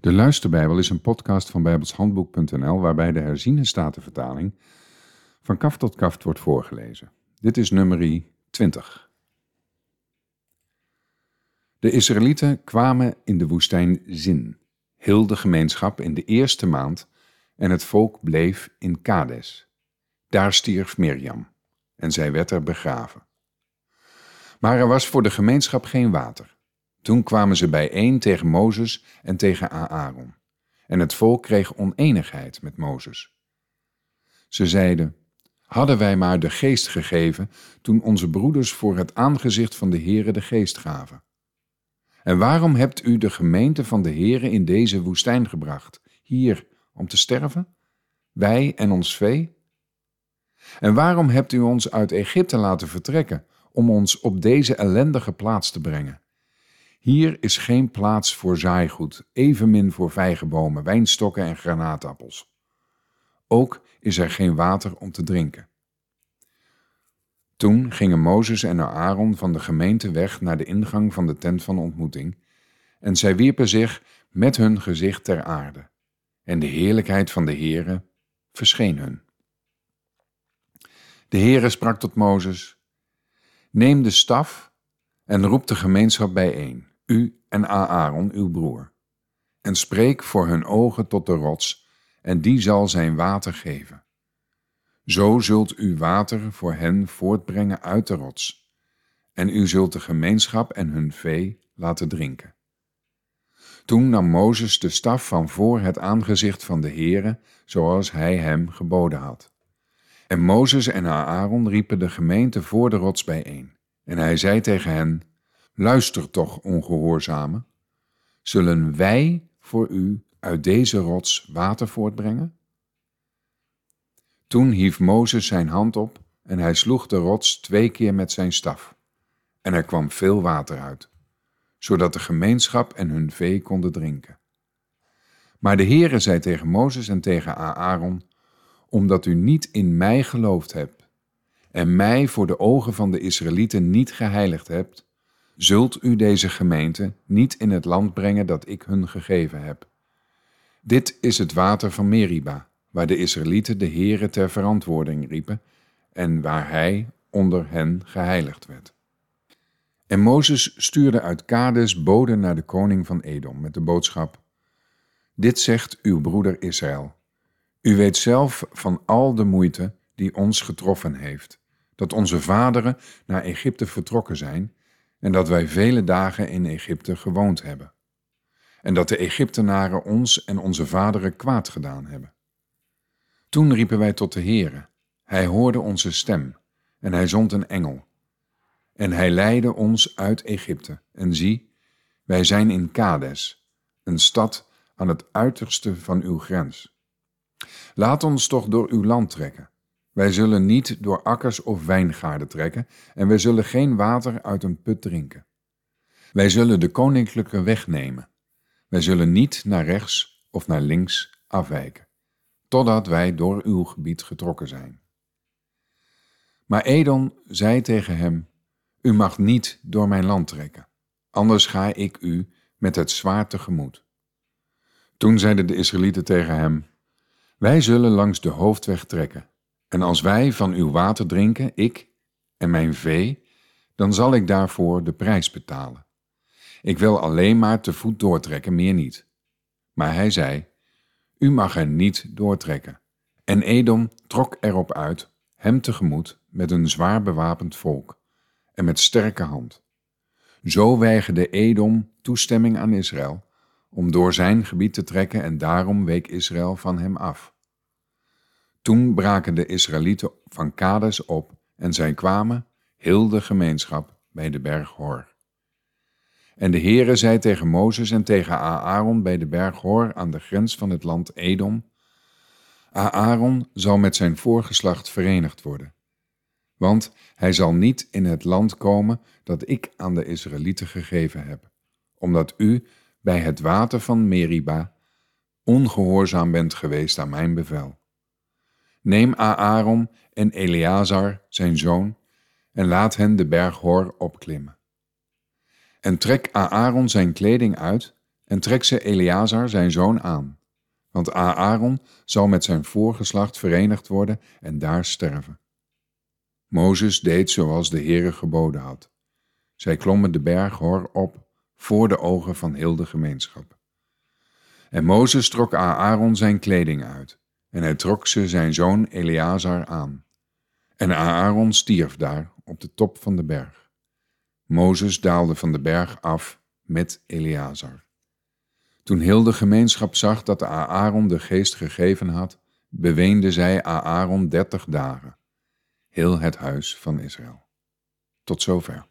De Luisterbijbel is een podcast van bijbelshandboek.nl waarbij de herziene statenvertaling van kaf tot kaft wordt voorgelezen. Dit is nummer 20. De Israëlieten kwamen in de woestijn Zin, heel de gemeenschap in de eerste maand en het volk bleef in Kades. Daar stierf Mirjam en zij werd er begraven. Maar er was voor de gemeenschap geen water. Toen kwamen ze bijeen tegen Mozes en tegen Aaron. En het volk kreeg oneenigheid met Mozes. Ze zeiden: Hadden wij maar de geest gegeven toen onze broeders voor het aangezicht van de Heere de geest gaven. En waarom hebt u de gemeente van de Heere in deze woestijn gebracht, hier om te sterven? Wij en ons vee? En waarom hebt u ons uit Egypte laten vertrekken om ons op deze ellendige plaats te brengen? Hier is geen plaats voor zaaigoed, evenmin voor vijgenbomen, wijnstokken en granaatappels. Ook is er geen water om te drinken. Toen gingen Mozes en Aaron van de gemeente weg naar de ingang van de tent van ontmoeting, en zij wierpen zich met hun gezicht ter aarde, en de heerlijkheid van de Heere verscheen hun. De Heere sprak tot Mozes: Neem de staf en roep de gemeenschap bijeen u en Aaron, uw broer. En spreek voor hun ogen tot de rots, en die zal zijn water geven. Zo zult u water voor hen voortbrengen uit de rots, en u zult de gemeenschap en hun vee laten drinken. Toen nam Mozes de staf van voor het aangezicht van de Heere, zoals hij hem geboden had. En Mozes en Aaron riepen de gemeente voor de rots bijeen. En hij zei tegen hen, Luister toch, ongehoorzame. Zullen wij voor u uit deze rots water voortbrengen? Toen hief Mozes zijn hand op en hij sloeg de rots twee keer met zijn staf. En er kwam veel water uit, zodat de gemeenschap en hun vee konden drinken. Maar de Heere zei tegen Mozes en tegen Aaron, omdat u niet in mij geloofd hebt en mij voor de ogen van de Israëlieten niet geheiligd hebt, zult u deze gemeente niet in het land brengen dat ik hun gegeven heb. Dit is het water van Meriba, waar de Israëlieten de Heere ter verantwoording riepen en waar hij onder hen geheiligd werd. En Mozes stuurde uit Kades boden naar de koning van Edom met de boodschap: Dit zegt uw broeder Israël. U weet zelf van al de moeite die ons getroffen heeft, dat onze vaderen naar Egypte vertrokken zijn en dat wij vele dagen in Egypte gewoond hebben. En dat de Egyptenaren ons en onze vaderen kwaad gedaan hebben. Toen riepen wij tot de Heere. Hij hoorde onze stem en hij zond een engel. En hij leidde ons uit Egypte. En zie, wij zijn in Kades, een stad aan het uiterste van uw grens. Laat ons toch door uw land trekken wij zullen niet door akkers of wijngaarden trekken en wij zullen geen water uit een put drinken. Wij zullen de koninklijke weg nemen. Wij zullen niet naar rechts of naar links afwijken, totdat wij door uw gebied getrokken zijn. Maar Edom zei tegen hem, U mag niet door mijn land trekken, anders ga ik u met het zwaard tegemoet. Toen zeiden de Israëlieten tegen hem, Wij zullen langs de hoofdweg trekken en als wij van uw water drinken, ik en mijn vee, dan zal ik daarvoor de prijs betalen. Ik wil alleen maar te voet doortrekken, meer niet. Maar hij zei, u mag er niet doortrekken. En Edom trok erop uit, hem tegemoet met een zwaar bewapend volk en met sterke hand. Zo weigerde Edom toestemming aan Israël om door zijn gebied te trekken en daarom week Israël van hem af. Toen braken de Israëlieten van Kades op en zij kwamen, heel de gemeenschap, bij de berg Hor. En de Heere zei tegen Mozes en tegen Aaron bij de berg Hor aan de grens van het land Edom, Aaron zal met zijn voorgeslacht verenigd worden, want hij zal niet in het land komen dat ik aan de Israëlieten gegeven heb, omdat u bij het water van Meriba ongehoorzaam bent geweest aan mijn bevel. Neem Aaron en Eleazar, zijn zoon, en laat hen de berg Hor opklimmen. En trek Aaron zijn kleding uit en trek ze Eleazar zijn zoon aan, want Aaron zal met zijn voorgeslacht verenigd worden en daar sterven. Mozes deed zoals de Heere geboden had. Zij klommen de berg Hor op voor de ogen van heel de gemeenschap. En Mozes trok Aaron zijn kleding uit, en hij trok ze zijn zoon Eleazar aan. En Aaron stierf daar op de top van de berg. Mozes daalde van de berg af met Eleazar. Toen heel de gemeenschap zag dat Aaron de geest gegeven had, beweende zij Aaron dertig dagen, heel het huis van Israël. Tot zover.